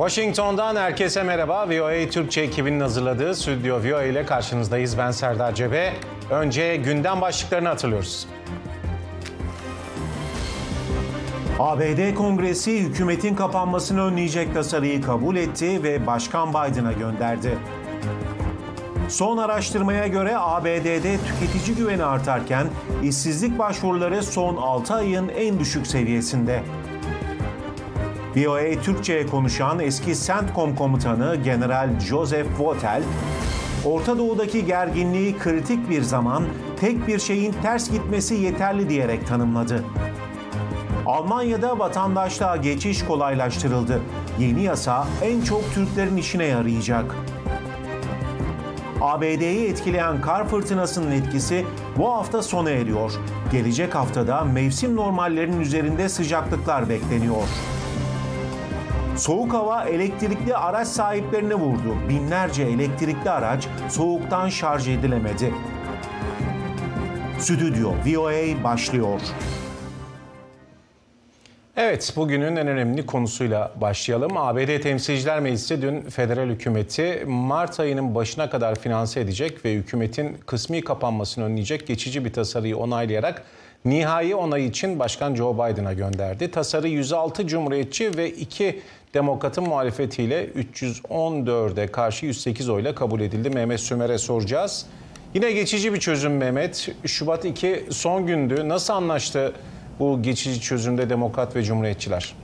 Washington'dan herkese merhaba. VOA Türkçe ekibinin hazırladığı Stüdyo VOA ile karşınızdayız. Ben Serdar Cebe. Önce gündem başlıklarını hatırlıyoruz. ABD Kongresi hükümetin kapanmasını önleyecek tasarıyı kabul etti ve Başkan Biden'a gönderdi. Son araştırmaya göre ABD'de tüketici güveni artarken işsizlik başvuruları son 6 ayın en düşük seviyesinde. VOA Türkçe'ye konuşan eski CENTCOM komutanı General Joseph Votel, Orta Doğu'daki gerginliği kritik bir zaman tek bir şeyin ters gitmesi yeterli diyerek tanımladı. Almanya'da vatandaşlığa geçiş kolaylaştırıldı. Yeni yasa en çok Türklerin işine yarayacak. ABD'yi etkileyen kar fırtınasının etkisi bu hafta sona eriyor. Gelecek haftada mevsim normallerinin üzerinde sıcaklıklar bekleniyor. Soğuk hava elektrikli araç sahiplerini vurdu. Binlerce elektrikli araç soğuktan şarj edilemedi. Stüdyo VOA başlıyor. Evet, bugünün en önemli konusuyla başlayalım. ABD Temsilciler Meclisi dün federal hükümeti Mart ayının başına kadar finanse edecek ve hükümetin kısmi kapanmasını önleyecek geçici bir tasarıyı onaylayarak nihai onayı için Başkan Joe Biden'a gönderdi. Tasarı 106 Cumhuriyetçi ve 2 Demokrat'ın muhalefetiyle 314'e karşı 108 oyla kabul edildi. Mehmet Sümer'e soracağız. Yine geçici bir çözüm Mehmet. Şubat 2 son gündü. Nasıl anlaştı bu geçici çözümde Demokrat ve Cumhuriyetçiler?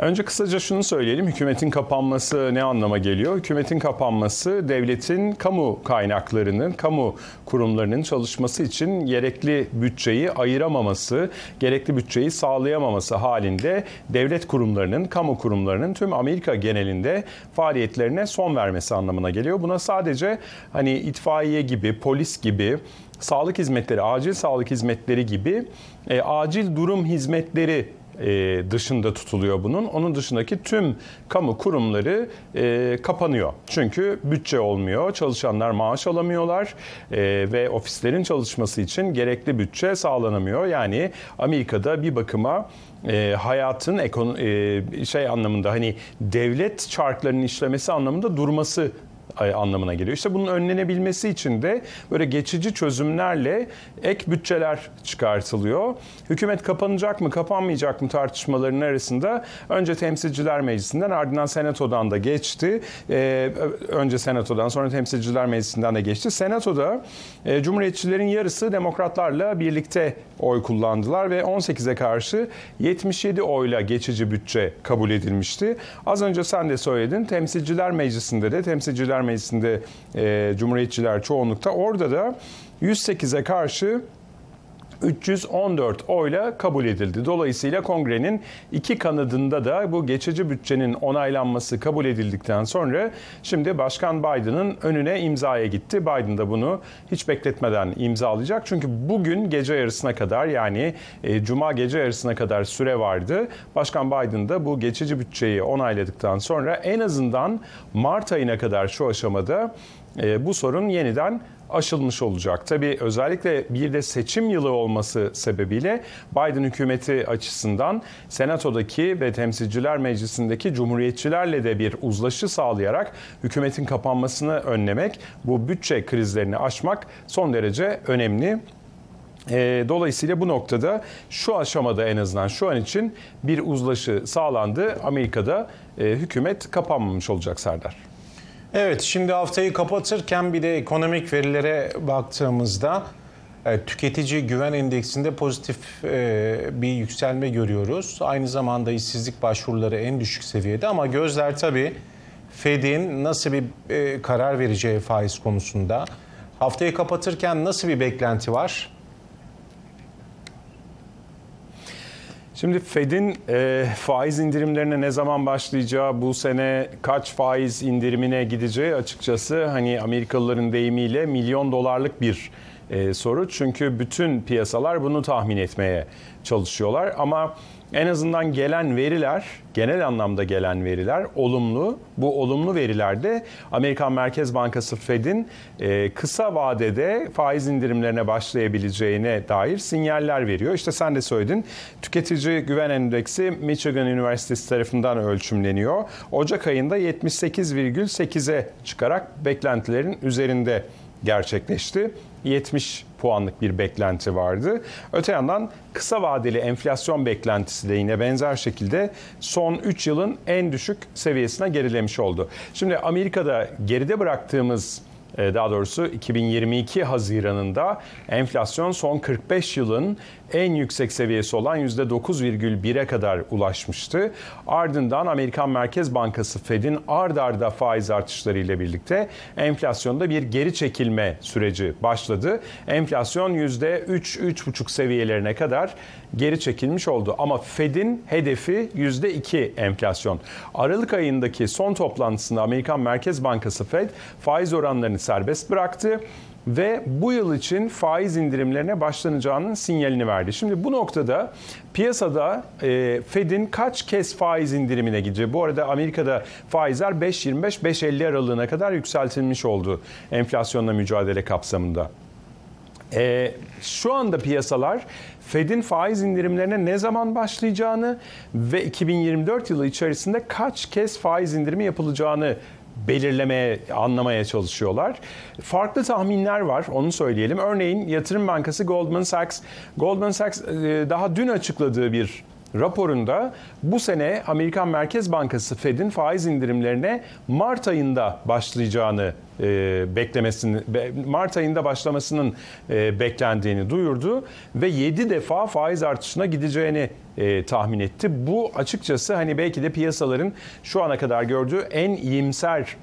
Önce kısaca şunu söyleyelim. Hükümetin kapanması ne anlama geliyor? Hükümetin kapanması devletin kamu kaynaklarının, kamu kurumlarının çalışması için gerekli bütçeyi ayıramaması, gerekli bütçeyi sağlayamaması halinde devlet kurumlarının, kamu kurumlarının tüm Amerika genelinde faaliyetlerine son vermesi anlamına geliyor. Buna sadece hani itfaiye gibi, polis gibi, sağlık hizmetleri, acil sağlık hizmetleri gibi e, acil durum hizmetleri e, dışında tutuluyor bunun. Onun dışındaki tüm kamu kurumları e, kapanıyor. Çünkü bütçe olmuyor, çalışanlar maaş alamıyorlar e, ve ofislerin çalışması için gerekli bütçe sağlanamıyor. Yani Amerika'da bir bakıma e, hayatın ekon e, şey anlamında hani devlet çarklarının işlemesi anlamında durması anlamına geliyor. İşte bunun önlenebilmesi için de böyle geçici çözümlerle ek bütçeler çıkartılıyor. Hükümet kapanacak mı, kapanmayacak mı tartışmalarının arasında önce Temsilciler Meclisi'nden ardından Senato'dan da geçti. Ee, önce Senato'dan sonra Temsilciler Meclisi'nden de geçti. Senato'da e, Cumhuriyetçilerin yarısı Demokratlarla birlikte oy kullandılar ve 18'e karşı 77 oyla geçici bütçe kabul edilmişti. Az önce sen de söyledin. Temsilciler Meclisi'nde de Temsilciler Temsilciler Meclisi'nde e, Cumhuriyetçiler çoğunlukta. Orada da 108'e karşı 314 oyla kabul edildi. Dolayısıyla kongrenin iki kanadında da bu geçici bütçenin onaylanması kabul edildikten sonra şimdi Başkan Biden'ın önüne imzaya gitti. Biden da bunu hiç bekletmeden imzalayacak. Çünkü bugün gece yarısına kadar yani e, cuma gece yarısına kadar süre vardı. Başkan Biden da bu geçici bütçeyi onayladıktan sonra en azından Mart ayına kadar şu aşamada e, bu sorun yeniden aşılmış olacak. Tabii özellikle bir de seçim yılı olması sebebiyle Biden hükümeti açısından Senato'daki ve Temsilciler Meclisi'ndeki cumhuriyetçilerle de bir uzlaşı sağlayarak hükümetin kapanmasını önlemek, bu bütçe krizlerini aşmak son derece önemli. Dolayısıyla bu noktada şu aşamada en azından şu an için bir uzlaşı sağlandı. Amerika'da hükümet kapanmamış olacak Serdar. Evet, şimdi haftayı kapatırken bir de ekonomik verilere baktığımızda e, tüketici güven endeksinde pozitif e, bir yükselme görüyoruz. Aynı zamanda işsizlik başvuruları en düşük seviyede ama gözler tabii Fed'in nasıl bir e, karar vereceği faiz konusunda. Haftayı kapatırken nasıl bir beklenti var? Şimdi Fed'in e, faiz indirimlerine ne zaman başlayacağı, bu sene kaç faiz indirimine gideceği açıkçası hani Amerikalıların deyimiyle milyon dolarlık bir e, soru. Çünkü bütün piyasalar bunu tahmin etmeye çalışıyorlar ama en azından gelen veriler, genel anlamda gelen veriler olumlu. Bu olumlu verilerde Amerikan Merkez Bankası Fed'in e, kısa vadede faiz indirimlerine başlayabileceğine dair sinyaller veriyor. İşte sen de söyledin. Tüketici Güven Endeksi Michigan Üniversitesi tarafından ölçümleniyor. Ocak ayında 78,8'e çıkarak beklentilerin üzerinde gerçekleşti. 70 puanlık bir beklenti vardı. Öte yandan kısa vadeli enflasyon beklentisi de yine benzer şekilde son 3 yılın en düşük seviyesine gerilemiş oldu. Şimdi Amerika'da geride bıraktığımız daha doğrusu 2022 Haziran'ında enflasyon son 45 yılın en yüksek seviyesi olan %9,1'e kadar ulaşmıştı. Ardından Amerikan Merkez Bankası Fed'in ard arda faiz artışları ile birlikte enflasyonda bir geri çekilme süreci başladı. Enflasyon %3-3,5 seviyelerine kadar geri çekilmiş oldu. Ama Fed'in hedefi %2 enflasyon. Aralık ayındaki son toplantısında Amerikan Merkez Bankası Fed faiz oranlarını serbest bıraktı ve bu yıl için faiz indirimlerine başlanacağının sinyalini verdi. Şimdi bu noktada piyasada e, Fed'in kaç kez faiz indirimine gideceği, bu arada Amerika'da faizler 5.25-5.50 aralığına kadar yükseltilmiş oldu enflasyonla mücadele kapsamında. E, şu anda piyasalar Fed'in faiz indirimlerine ne zaman başlayacağını ve 2024 yılı içerisinde kaç kez faiz indirimi yapılacağını belirlemeye, anlamaya çalışıyorlar. Farklı tahminler var, onu söyleyelim. Örneğin Yatırım Bankası Goldman Sachs, Goldman Sachs daha dün açıkladığı bir raporunda bu sene Amerikan Merkez Bankası Fed'in faiz indirimlerine Mart ayında başlayacağını e, beklemesini Mart ayında başlamasının e, beklendiğini duyurdu ve 7 defa faiz artışına gideceğini e, tahmin etti. Bu açıkçası hani belki de piyasaların şu ana kadar gördüğü en iyimser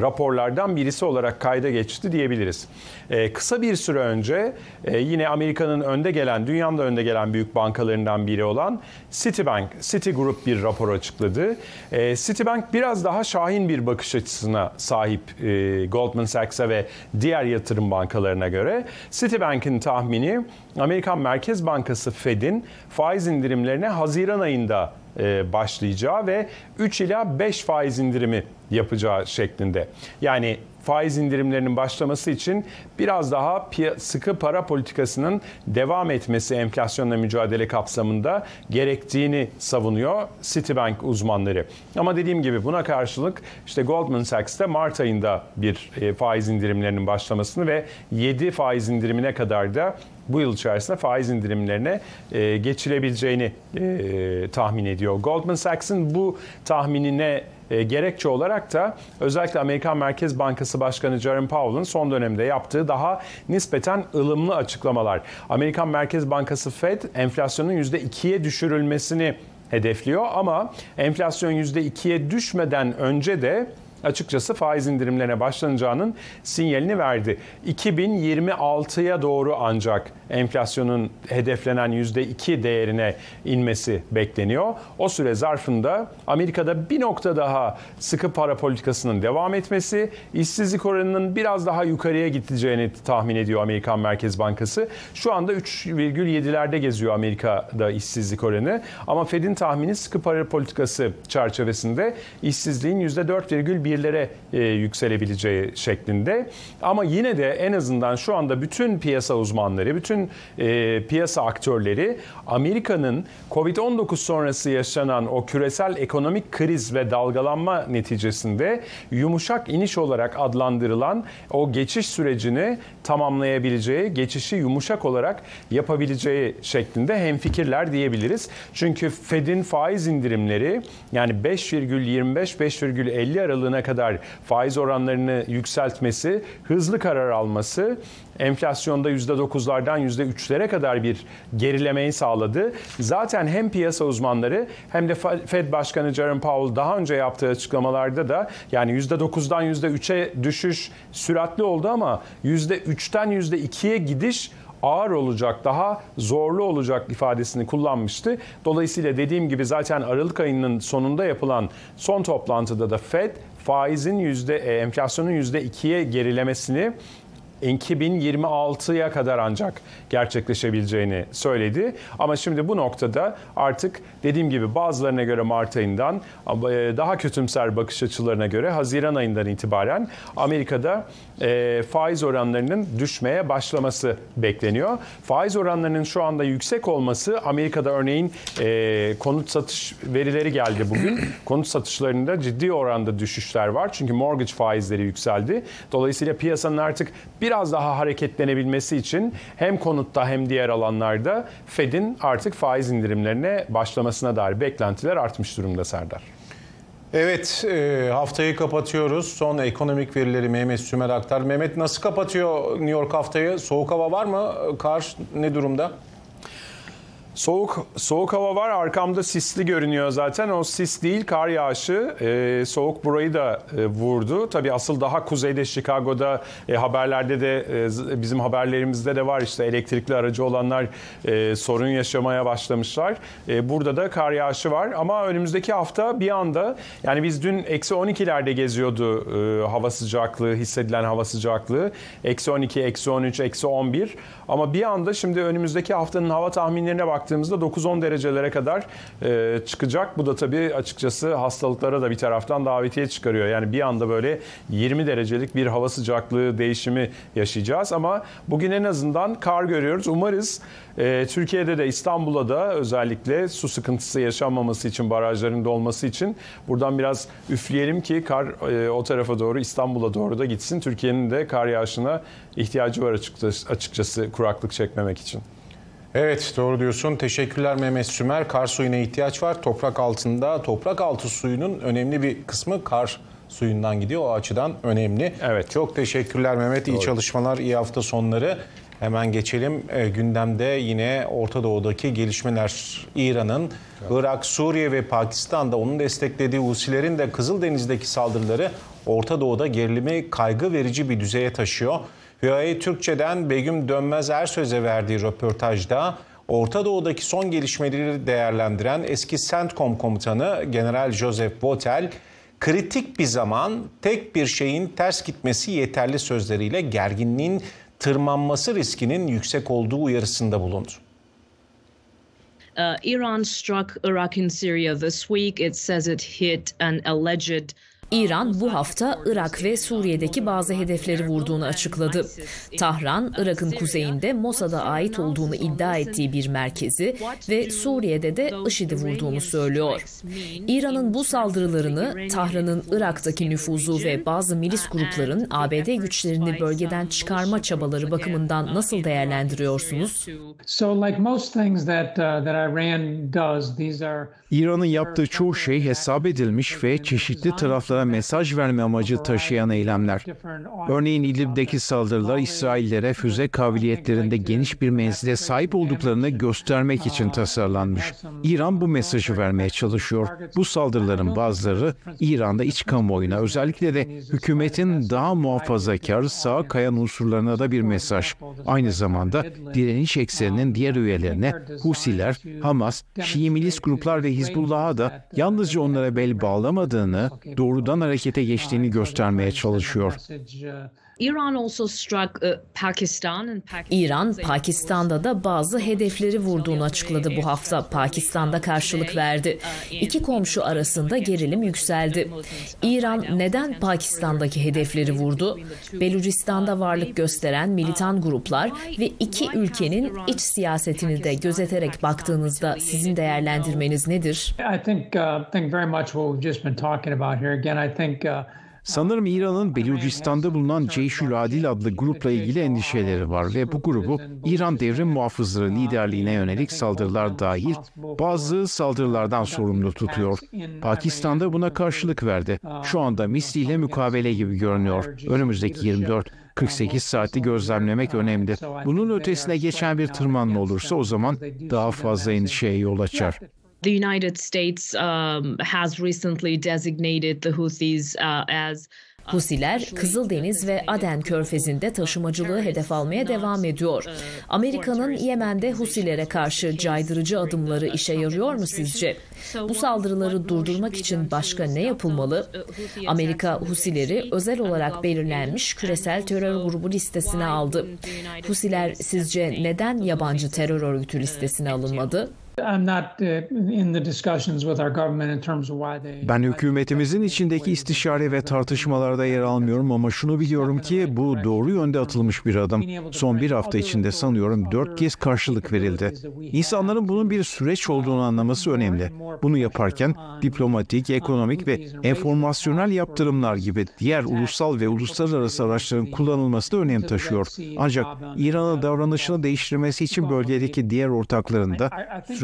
raporlardan birisi olarak kayda geçti diyebiliriz. Ee, kısa bir süre önce e, yine Amerika'nın önde gelen, dünyanın da önde gelen büyük bankalarından biri olan Citibank, Citigroup bir rapor açıkladı. E, Citibank biraz daha şahin bir bakış açısına sahip e, Goldman Sachs'a ve diğer yatırım bankalarına göre. Citibank'in tahmini Amerikan Merkez Bankası Fed'in faiz indirimlerine Haziran ayında e, başlayacağı ve 3 ila 5 faiz indirimi yapacağı şeklinde. Yani faiz indirimlerinin başlaması için biraz daha sıkı para politikasının devam etmesi enflasyonla mücadele kapsamında gerektiğini savunuyor Citibank uzmanları. Ama dediğim gibi buna karşılık işte Goldman Sachs Mart ayında bir e, faiz indirimlerinin başlamasını ve 7 faiz indirimine kadar da bu yıl içerisinde faiz indirimlerine e, geçilebileceğini e, tahmin ediyor. Goldman Sachs'ın bu tahminine e, gerekçe olarak da özellikle Amerikan Merkez Bankası Başkanı Jerome Powell'ın son dönemde yaptığı daha nispeten ılımlı açıklamalar. Amerikan Merkez Bankası Fed enflasyonun %2'ye düşürülmesini hedefliyor ama enflasyon %2'ye düşmeden önce de açıkçası faiz indirimlerine başlanacağının sinyalini verdi. 2026'ya doğru ancak enflasyonun hedeflenen %2 değerine inmesi bekleniyor. O süre zarfında Amerika'da bir nokta daha sıkı para politikasının devam etmesi, işsizlik oranının biraz daha yukarıya gideceğini tahmin ediyor Amerikan Merkez Bankası. Şu anda 3,7'lerde geziyor Amerika'da işsizlik oranı ama Fed'in tahmini sıkı para politikası çerçevesinde işsizliğin %4,1'lere e, yükselebileceği şeklinde. Ama yine de en azından şu anda bütün piyasa uzmanları, bütün e, piyasa aktörleri Amerika'nın Covid-19 sonrası yaşanan o küresel ekonomik kriz ve dalgalanma neticesinde yumuşak iniş olarak adlandırılan o geçiş sürecini tamamlayabileceği, geçişi yumuşak olarak yapabileceği şeklinde hemfikirler diyebiliriz. Çünkü Fed'in faiz indirimleri yani 5,25-5,50 aralığına kadar faiz oranlarını yükseltmesi, hızlı karar alması enflasyonda %9'lardan %3'lere kadar bir gerilemeyi sağladı. Zaten hem piyasa uzmanları hem de Fed Başkanı Jerome Powell daha önce yaptığı açıklamalarda da yani %9'dan %3'e düşüş süratli oldu ama %3'ten %2'ye gidiş ağır olacak, daha zorlu olacak ifadesini kullanmıştı. Dolayısıyla dediğim gibi zaten Aralık ayının sonunda yapılan son toplantıda da Fed faizin yüzde enflasyonun yüzde ikiye gerilemesini 2026'ya kadar ancak gerçekleşebileceğini söyledi. Ama şimdi bu noktada artık dediğim gibi bazılarına göre Mart ayından e, daha kötümser bakış açılarına göre Haziran ayından itibaren Amerika'da e, faiz oranlarının düşmeye başlaması bekleniyor. Faiz oranlarının şu anda yüksek olması Amerika'da örneğin e, konut satış verileri geldi bugün. konut satışlarında ciddi oranda düşüşler var. Çünkü mortgage faizleri yükseldi. Dolayısıyla piyasanın artık biraz daha hareketlenebilmesi için hem konutta hem diğer alanlarda Fed'in artık faiz indirimlerine başlamasına dair beklentiler artmış durumda Serdar. Evet e, haftayı kapatıyoruz. Son ekonomik verileri Mehmet Sümer aktar. Mehmet nasıl kapatıyor New York haftayı? Soğuk hava var mı? Kar ne durumda? Soğuk soğuk hava var. Arkamda sisli görünüyor zaten. O sis değil kar yağışı. Ee, soğuk burayı da e, vurdu. Tabii asıl daha kuzeyde Chicago'da e, haberlerde de e, bizim haberlerimizde de var işte elektrikli aracı olanlar e, sorun yaşamaya başlamışlar. E, burada da kar yağışı var ama önümüzdeki hafta bir anda yani biz dün eksi 12'lerde geziyordu e, hava sıcaklığı hissedilen hava sıcaklığı. Eksi 12, eksi 13, eksi 11 ama bir anda şimdi önümüzdeki haftanın hava tahminlerine baktığımızda 9-10 derecelere kadar e, çıkacak. Bu da tabii açıkçası hastalıklara da bir taraftan davetiye çıkarıyor. Yani bir anda böyle 20 derecelik bir hava sıcaklığı değişimi yaşayacağız. Ama bugün en azından kar görüyoruz. Umarız e, Türkiye'de de İstanbul'da da özellikle su sıkıntısı yaşanmaması için, barajların dolması için buradan biraz üfleyelim ki kar e, o tarafa doğru İstanbul'a doğru da gitsin. Türkiye'nin de kar yağışına ihtiyacı var açıkçası, açıkçası kuraklık çekmemek için. Evet doğru diyorsun. Teşekkürler Mehmet Sümer. Kar suyuna ihtiyaç var. Toprak altında toprak altı suyunun önemli bir kısmı kar suyundan gidiyor. O açıdan önemli. Evet. Çok teşekkürler Mehmet. İyi çalışmalar, iyi hafta sonları. Hemen geçelim. E, gündemde yine Orta Doğu'daki gelişmeler. İran'ın Irak, Suriye ve Pakistan'da onun desteklediği Husilerin de Kızıldeniz'deki saldırıları Orta Doğu'da gerilimi kaygı verici bir düzeye taşıyor. VOA Türkçe'den Begüm Dönmez Ersöz'e verdiği röportajda Orta Doğu'daki son gelişmeleri değerlendiren eski CENTCOM komutanı General Joseph Votel, kritik bir zaman tek bir şeyin ters gitmesi yeterli sözleriyle gerginliğin tırmanması riskinin yüksek olduğu uyarısında bulundu. Uh, Iran struck Iraq and Syria this week. It says it hit an alleged İran bu hafta Irak ve Suriye'deki bazı hedefleri vurduğunu açıkladı. Tahran, Irak'ın kuzeyinde Mossad'a ait olduğunu iddia ettiği bir merkezi ve Suriye'de de IŞİD'i vurduğunu söylüyor. İran'ın bu saldırılarını Tahran'ın Irak'taki nüfuzu ve bazı milis grupların ABD güçlerini bölgeden çıkarma çabaları bakımından nasıl değerlendiriyorsunuz? So like most things that that Iran does, these are İran'ın yaptığı çoğu şey hesap edilmiş ve çeşitli taraflara mesaj verme amacı taşıyan eylemler. Örneğin İdlib'deki saldırılar İsraillere füze kabiliyetlerinde geniş bir menzile sahip olduklarını göstermek için tasarlanmış. İran bu mesajı vermeye çalışıyor. Bu saldırıların bazıları İran'da iç kamuoyuna özellikle de hükümetin daha muhafazakar sağa kayan unsurlarına da bir mesaj. Aynı zamanda direniş ekseninin diğer üyelerine Husiler, Hamas, Şii milis gruplar ve Hizbullah'a da yalnızca onlara bel bağlamadığını, doğrudan harekete geçtiğini göstermeye çalışıyor. Iran also struck uh, Pakistan and Pakistan. İran, Pakistan'da da bazı hedefleri vurduğunu açıkladı bu hafta. Pakistan'da karşılık verdi. İki komşu arasında gerilim yükseldi. İran neden Pakistan'daki hedefleri vurdu? Belucistan'da varlık gösteren militan gruplar ve iki ülkenin iç siyasetini de gözeterek baktığınızda sizin değerlendirmeniz nedir? I think uh, think very much what we've just been talking about here. Again, I think uh, Sanırım İran'ın Belucistan'da bulunan Ceyşül Adil adlı grupla ilgili endişeleri var ve bu grubu İran devrim muhafızları liderliğine yönelik saldırılar dahil bazı saldırılardan sorumlu tutuyor. Pakistan'da buna karşılık verdi. Şu anda misliyle mukabele gibi görünüyor. Önümüzdeki 24 48 saati gözlemlemek önemli. Bunun ötesine geçen bir tırmanma olursa o zaman daha fazla endişeye yol açar. The United States um, has recently designated the Houthis uh, as Husiler Kızıldeniz ve Aden körfezinde taşımacılığı hedef almaya devam ediyor. Amerika'nın Yemen'de Husilere karşı caydırıcı adımları işe yarıyor mu sizce? Bu saldırıları durdurmak için başka ne yapılmalı? Amerika Husileri özel olarak belirlenmiş küresel terör grubu listesine aldı. Husiler sizce neden yabancı terör örgütü listesine alınmadı? Uh. Ben hükümetimizin içindeki istişare ve tartışmalarda yer almıyorum ama şunu biliyorum ki bu doğru yönde atılmış bir adım. Son bir hafta içinde sanıyorum dört kez karşılık verildi. İnsanların bunun bir süreç olduğunu anlaması önemli. Bunu yaparken diplomatik, ekonomik ve enformasyonel yaptırımlar gibi diğer ulusal ve uluslararası araçların kullanılması da önem taşıyor. Ancak İran'ın davranışını değiştirmesi için bölgedeki diğer ortakların da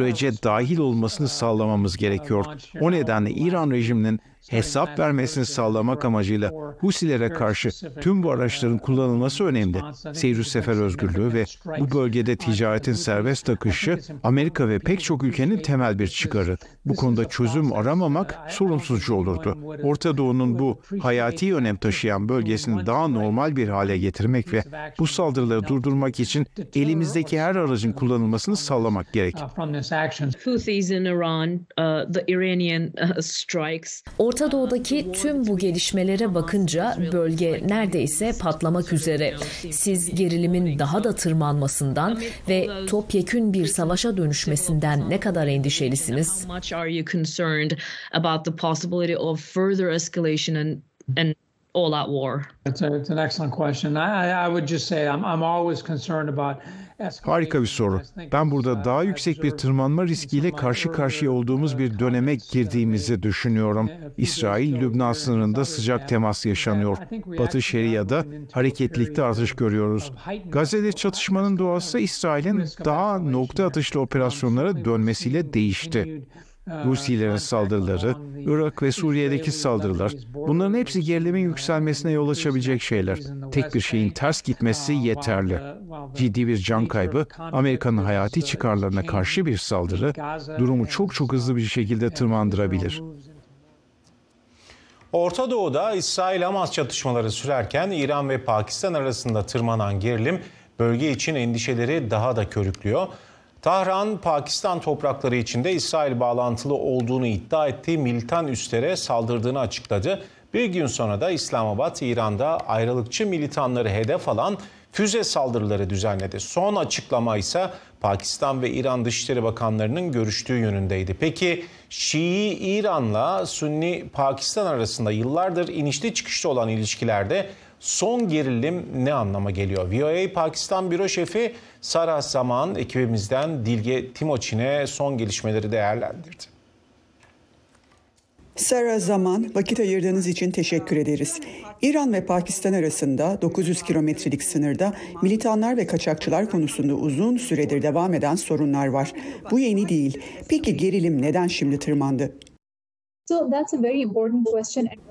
sürece dahil olmasını sağlamamız gerekiyor. O nedenle İran rejiminin hesap vermesini sağlamak amacıyla Husilere karşı tüm bu araçların kullanılması önemli. Seyir sefer özgürlüğü ve bu bölgede ticaretin serbest akışı Amerika ve pek çok ülkenin temel bir çıkarı. Bu konuda çözüm aramamak sorumsuzcu olurdu. Orta Doğu'nun bu hayati önem taşıyan bölgesini daha normal bir hale getirmek ve bu saldırıları durdurmak için elimizdeki her aracın kullanılmasını sağlamak gerek. Houthis. Orta Doğu'daki tüm bu gelişmelere bakınca bölge neredeyse patlamak üzere. Siz gerilimin daha da tırmanmasından ve topyekün bir savaşa dönüşmesinden ne kadar endişelisiniz? All-out war? It's, a, it's an excellent question. I, I would just say I'm, I'm always concerned about Harika bir soru. Ben burada daha yüksek bir tırmanma riskiyle karşı karşıya olduğumuz bir döneme girdiğimizi düşünüyorum. İsrail, Lübnan sınırında sıcak temas yaşanıyor. Batı Şeria'da hareketlilikte artış görüyoruz. Gazze'de çatışmanın doğası İsrail'in daha nokta atışlı operasyonlara dönmesiyle değişti. Husilerin saldırıları, Irak ve Suriye'deki saldırılar, bunların hepsi gerilimin yükselmesine yol açabilecek şeyler. Tek bir şeyin ters gitmesi yeterli. Ciddi bir can kaybı, Amerika'nın hayati çıkarlarına karşı bir saldırı, durumu çok çok hızlı bir şekilde tırmandırabilir. Orta Doğu'da İsrail-Hamas çatışmaları sürerken İran ve Pakistan arasında tırmanan gerilim bölge için endişeleri daha da körüklüyor. Tahran, Pakistan toprakları içinde İsrail bağlantılı olduğunu iddia ettiği militan üslere saldırdığını açıkladı. Bir gün sonra da İslamabad, İran'da ayrılıkçı militanları hedef alan füze saldırıları düzenledi. Son açıklama ise Pakistan ve İran Dışişleri Bakanlarının görüştüğü yönündeydi. Peki Şii İran'la Sünni Pakistan arasında yıllardır inişli çıkışlı olan ilişkilerde son gerilim ne anlama geliyor? VOA Pakistan Büro Şefi Sarah Zaman ekibimizden Dilge Timoçin'e son gelişmeleri değerlendirdi. Sara Zaman, vakit ayırdığınız için teşekkür ederiz. İran ve Pakistan arasında 900 kilometrelik sınırda militanlar ve kaçakçılar konusunda uzun süredir devam eden sorunlar var. Bu yeni değil. Peki gerilim neden şimdi tırmandı?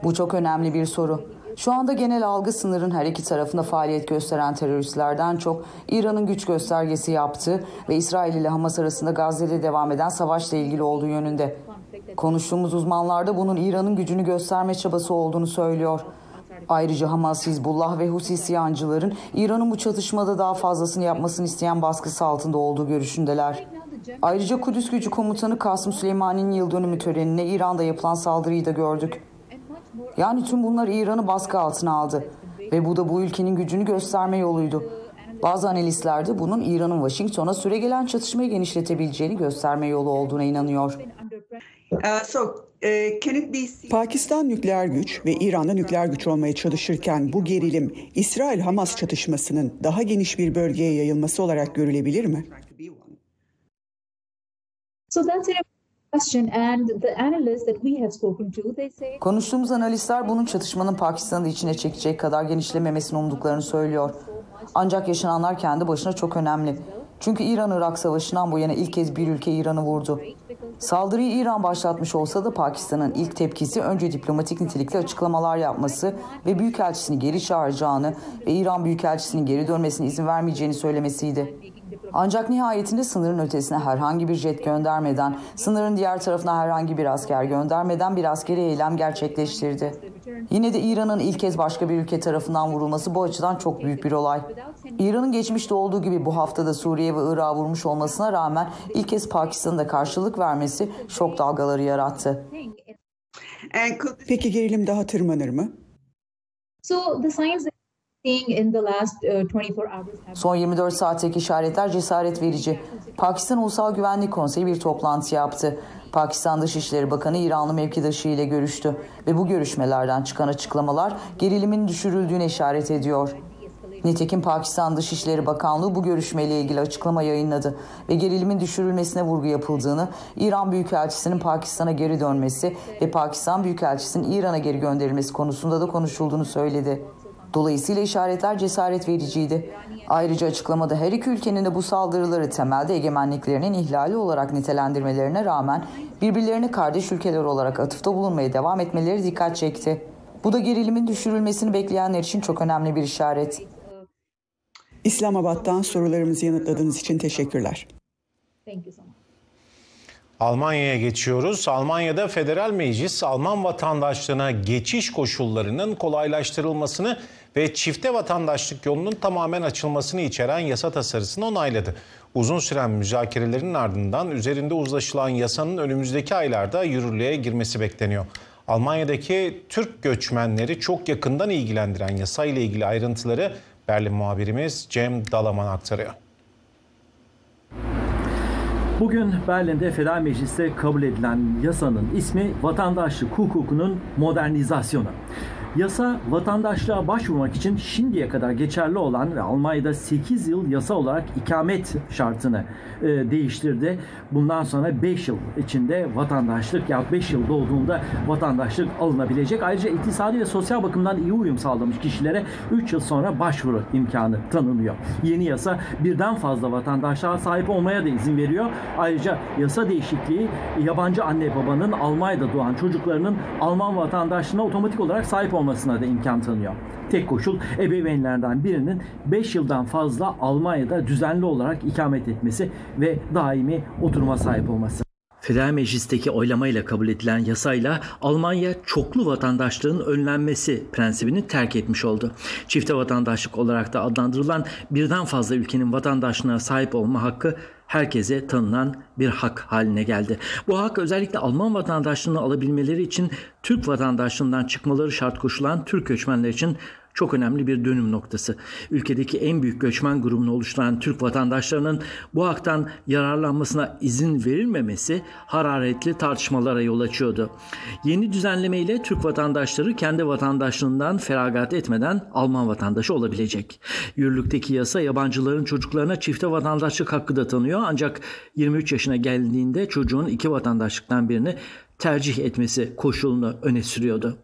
Bu çok önemli bir soru. Şu anda genel algı sınırın her iki tarafında faaliyet gösteren teröristlerden çok İran'ın güç göstergesi yaptığı ve İsrail ile Hamas arasında Gazze'de devam eden savaşla ilgili olduğu yönünde. Konuştuğumuz uzmanlar da bunun İran'ın gücünü gösterme çabası olduğunu söylüyor. Ayrıca Hamas, Hizbullah ve Husi isyancıların İran'ın bu çatışmada daha fazlasını yapmasını isteyen baskısı altında olduğu görüşündeler. Ayrıca Kudüs Gücü Komutanı Kasım Süleyman'ın yıl dönümü törenine İran'da yapılan saldırıyı da gördük. Yani tüm bunlar İran'ı baskı altına aldı ve bu da bu ülkenin gücünü gösterme yoluydu. Bazı analistler de bunun İran'ın Washington'a süregelen çatışmayı genişletebileceğini gösterme yolu olduğuna inanıyor. Pakistan nükleer güç ve İran'da nükleer güç olmaya çalışırken bu gerilim İsrail-Hamas çatışmasının daha geniş bir bölgeye yayılması olarak görülebilir mi? Konuştuğumuz analistler bunun çatışmanın Pakistan'ı içine çekecek kadar genişlememesini umduklarını söylüyor. Ancak yaşananlar kendi başına çok önemli. Çünkü İran-Irak savaşından bu yana ilk kez bir ülke İran'ı vurdu. Saldırıyı İran başlatmış olsa da Pakistan'ın ilk tepkisi önce diplomatik nitelikli açıklamalar yapması ve büyükelçisini geri çağıracağını ve İran büyükelçisinin geri dönmesine izin vermeyeceğini söylemesiydi. Ancak nihayetinde sınırın ötesine herhangi bir jet göndermeden, sınırın diğer tarafına herhangi bir asker göndermeden bir askeri eylem gerçekleştirdi. Yine de İran'ın ilk kez başka bir ülke tarafından vurulması bu açıdan çok büyük bir olay. İran'ın geçmişte olduğu gibi bu haftada Suriye ve Irak'a vurmuş olmasına rağmen ilk kez Pakistan'ın da karşılık vermesi şok dalgaları yarattı. Peki gerilim daha tırmanır mı? So the signs Son 24 saatteki işaretler cesaret verici. Pakistan Ulusal Güvenlik Konseyi bir toplantı yaptı. Pakistan Dışişleri Bakanı İranlı mevkidaşı ile görüştü ve bu görüşmelerden çıkan açıklamalar gerilimin düşürüldüğüne işaret ediyor. Nitekim Pakistan Dışişleri Bakanlığı bu görüşmeyle ilgili açıklama yayınladı ve gerilimin düşürülmesine vurgu yapıldığını, İran Büyükelçisi'nin Pakistan'a geri dönmesi ve Pakistan Büyükelçisi'nin İran'a geri gönderilmesi konusunda da konuşulduğunu söyledi. Dolayısıyla işaretler cesaret vericiydi. Ayrıca açıklamada her iki ülkenin de bu saldırıları temelde egemenliklerinin ihlali olarak nitelendirmelerine rağmen birbirlerine kardeş ülkeler olarak atıfta bulunmaya devam etmeleri dikkat çekti. Bu da gerilimin düşürülmesini bekleyenler için çok önemli bir işaret. İslamabad'dan sorularımızı yanıtladığınız için teşekkürler. thank you so much. Almanya'ya geçiyoruz. Almanya'da Federal Meclis Alman vatandaşlığına geçiş koşullarının kolaylaştırılmasını ve çifte vatandaşlık yolunun tamamen açılmasını içeren yasa tasarısını onayladı. Uzun süren müzakerelerin ardından üzerinde uzlaşılan yasanın önümüzdeki aylarda yürürlüğe girmesi bekleniyor. Almanya'daki Türk göçmenleri çok yakından ilgilendiren yasa ile ilgili ayrıntıları Berlin muhabirimiz Cem Dalaman aktarıyor. Bugün Berlin'de Federal Meclis'te kabul edilen yasanın ismi vatandaşlık hukukunun modernizasyonu. Yasa vatandaşlığa başvurmak için şimdiye kadar geçerli olan ve Almanya'da 8 yıl yasa olarak ikamet şartını e, değiştirdi. Bundan sonra 5 yıl içinde vatandaşlık ya 5 yıl dolduğunda vatandaşlık alınabilecek. Ayrıca iktisadi ve sosyal bakımdan iyi uyum sağlamış kişilere 3 yıl sonra başvuru imkanı tanınıyor. Yeni yasa birden fazla vatandaşlığa sahip olmaya da izin veriyor. Ayrıca yasa değişikliği yabancı anne babanın Almanya'da doğan çocuklarının Alman vatandaşlığına otomatik olarak sahip olmasına da imkan tanıyor. Tek koşul ebeveynlerden birinin 5 yıldan fazla Almanya'da düzenli olarak ikamet etmesi ve daimi oturuma sahip olması. Federal Meclis'teki oylamayla kabul edilen yasayla Almanya çoklu vatandaşlığın önlenmesi prensibini terk etmiş oldu. Çifte vatandaşlık olarak da adlandırılan birden fazla ülkenin vatandaşlığına sahip olma hakkı herkese tanınan bir hak haline geldi. Bu hak özellikle Alman vatandaşlığını alabilmeleri için Türk vatandaşlığından çıkmaları şart koşulan Türk göçmenler için çok önemli bir dönüm noktası. Ülkedeki en büyük göçmen grubunu oluşturan Türk vatandaşlarının bu haktan yararlanmasına izin verilmemesi hararetli tartışmalara yol açıyordu. Yeni düzenleme ile Türk vatandaşları kendi vatandaşlığından feragat etmeden Alman vatandaşı olabilecek. Yürürlükteki yasa yabancıların çocuklarına çifte vatandaşlık hakkı da tanıyor ancak 23 yaşına geldiğinde çocuğun iki vatandaşlıktan birini tercih etmesi koşulunu öne sürüyordu.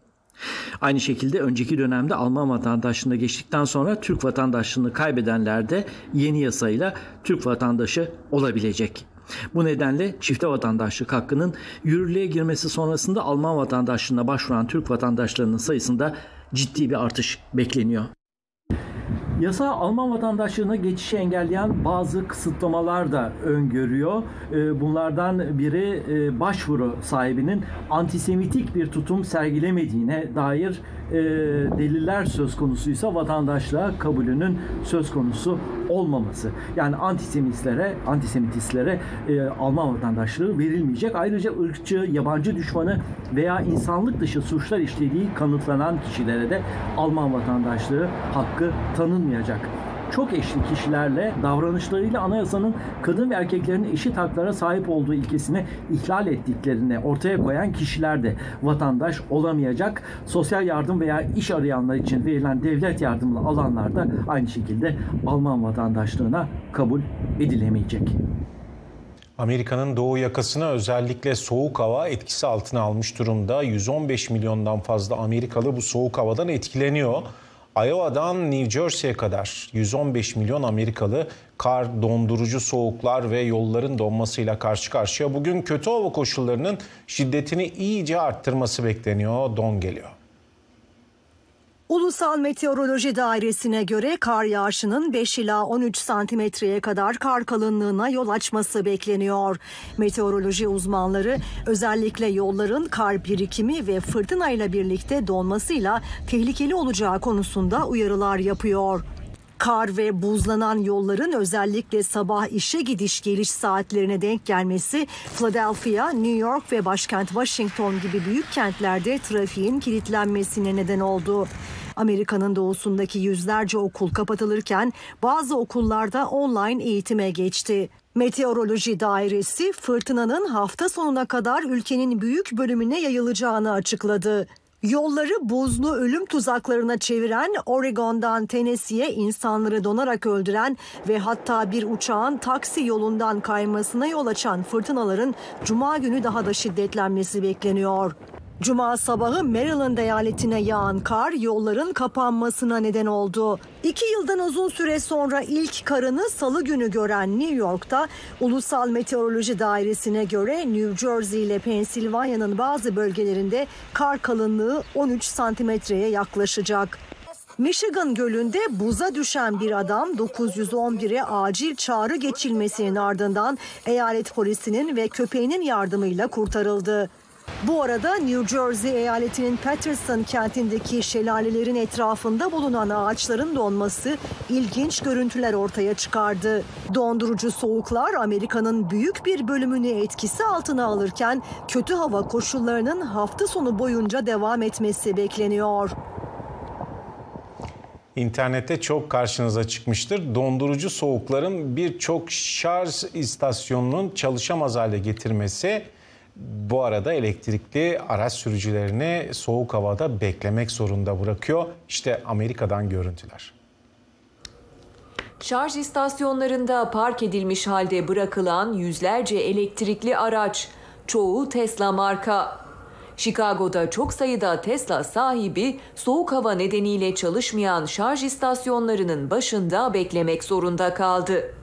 Aynı şekilde önceki dönemde Alman vatandaşlığına geçtikten sonra Türk vatandaşlığını kaybedenler de yeni yasayla Türk vatandaşı olabilecek. Bu nedenle çifte vatandaşlık hakkının yürürlüğe girmesi sonrasında Alman vatandaşlığına başvuran Türk vatandaşlarının sayısında ciddi bir artış bekleniyor. Yasa Alman vatandaşlığına geçişi engelleyen bazı kısıtlamalar da öngörüyor. Ee, Bunlardan biri e, başvuru sahibinin antisemitik bir tutum sergilemediğine dair e, deliller söz konusuysa vatandaşlığa kabulünün söz konusu olmaması. Yani antisemitlere, antisemitistlere e, Alman vatandaşlığı verilmeyecek. Ayrıca ırkçı, yabancı düşmanı veya insanlık dışı suçlar işlediği kanıtlanan kişilere de Alman vatandaşlığı hakkı tanınmayacak çok eşli kişilerle davranışlarıyla anayasanın kadın ve erkeklerin eşit haklara sahip olduğu ilkesini ihlal ettiklerini ortaya koyan kişiler de vatandaş olamayacak. Sosyal yardım veya iş arayanlar için verilen devlet yardımlı alanlar da aynı şekilde Alman vatandaşlığına kabul edilemeyecek. Amerika'nın doğu yakasına özellikle soğuk hava etkisi altına almış durumda. 115 milyondan fazla Amerikalı bu soğuk havadan etkileniyor. Iowa'dan New Jersey'ye kadar 115 milyon Amerikalı kar, dondurucu soğuklar ve yolların donmasıyla karşı karşıya. Bugün kötü hava koşullarının şiddetini iyice arttırması bekleniyor. Don geliyor. Ulusal Meteoroloji Dairesi'ne göre kar yağışının 5 ila 13 santimetreye kadar kar kalınlığına yol açması bekleniyor. Meteoroloji uzmanları özellikle yolların kar birikimi ve fırtına ile birlikte donmasıyla tehlikeli olacağı konusunda uyarılar yapıyor. Kar ve buzlanan yolların özellikle sabah işe gidiş geliş saatlerine denk gelmesi Philadelphia, New York ve başkent Washington gibi büyük kentlerde trafiğin kilitlenmesine neden oldu. Amerika'nın doğusundaki yüzlerce okul kapatılırken bazı okullarda online eğitime geçti. Meteoroloji Dairesi fırtınanın hafta sonuna kadar ülkenin büyük bölümüne yayılacağını açıkladı. Yolları buzlu ölüm tuzaklarına çeviren Oregon'dan Tennessee'ye insanları donarak öldüren ve hatta bir uçağın taksi yolundan kaymasına yol açan fırtınaların cuma günü daha da şiddetlenmesi bekleniyor. Cuma sabahı Maryland eyaletine yağan kar yolların kapanmasına neden oldu. İki yıldan uzun süre sonra ilk karını salı günü gören New York'ta Ulusal Meteoroloji Dairesi'ne göre New Jersey ile Pensilvanya'nın bazı bölgelerinde kar kalınlığı 13 santimetreye yaklaşacak. Michigan Gölü'nde buza düşen bir adam 911'e acil çağrı geçilmesinin ardından eyalet polisinin ve köpeğinin yardımıyla kurtarıldı. Bu arada New Jersey eyaletinin Patterson kentindeki şelalelerin etrafında bulunan ağaçların donması ilginç görüntüler ortaya çıkardı. Dondurucu soğuklar Amerika'nın büyük bir bölümünü etkisi altına alırken kötü hava koşullarının hafta sonu boyunca devam etmesi bekleniyor. İnternette çok karşınıza çıkmıştır. Dondurucu soğukların birçok şarj istasyonunun çalışamaz hale getirmesi bu arada elektrikli araç sürücülerini soğuk havada beklemek zorunda bırakıyor. İşte Amerika'dan görüntüler. Şarj istasyonlarında park edilmiş halde bırakılan yüzlerce elektrikli araç, çoğu Tesla marka. Chicago'da çok sayıda Tesla sahibi soğuk hava nedeniyle çalışmayan şarj istasyonlarının başında beklemek zorunda kaldı.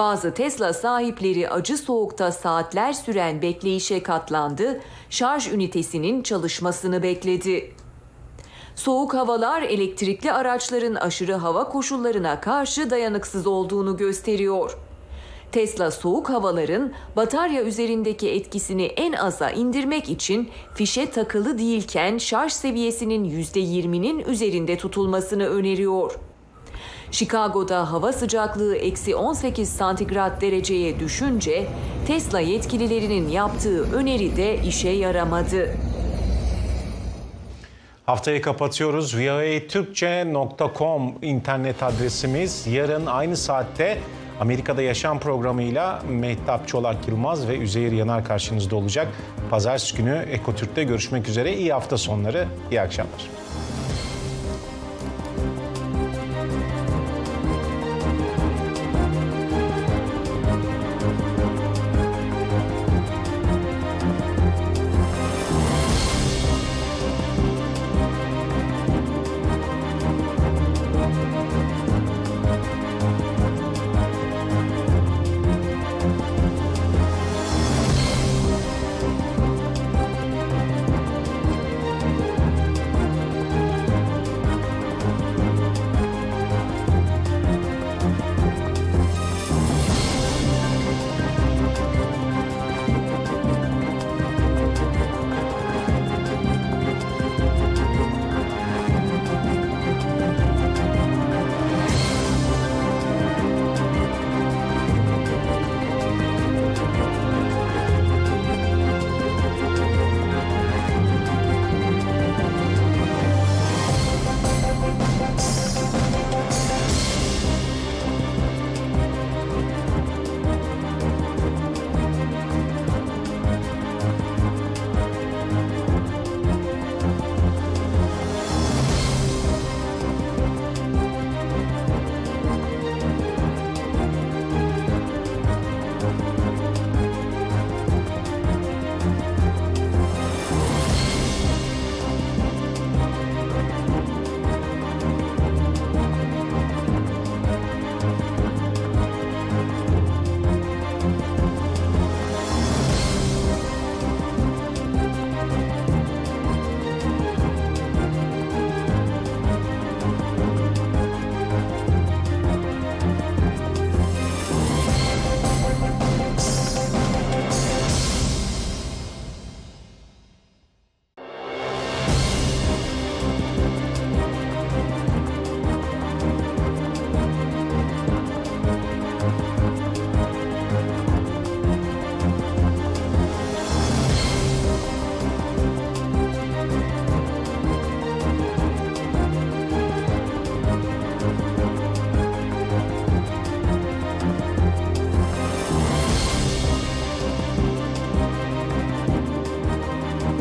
Bazı Tesla sahipleri acı soğukta saatler süren bekleyişe katlandı, şarj ünitesinin çalışmasını bekledi. Soğuk havalar elektrikli araçların aşırı hava koşullarına karşı dayanıksız olduğunu gösteriyor. Tesla soğuk havaların batarya üzerindeki etkisini en aza indirmek için fişe takılı değilken şarj seviyesinin %20'nin üzerinde tutulmasını öneriyor. Chicago'da hava sıcaklığı eksi 18 santigrat dereceye düşünce Tesla yetkililerinin yaptığı öneri de işe yaramadı. Haftayı kapatıyoruz. voatürkçe.com internet adresimiz. Yarın aynı saatte Amerika'da Yaşam programıyla Mehtap Çolak Yılmaz ve Üzeyir Yanar karşınızda olacak. Pazartesi günü Ekotürk'te görüşmek üzere. İyi hafta sonları, iyi akşamlar.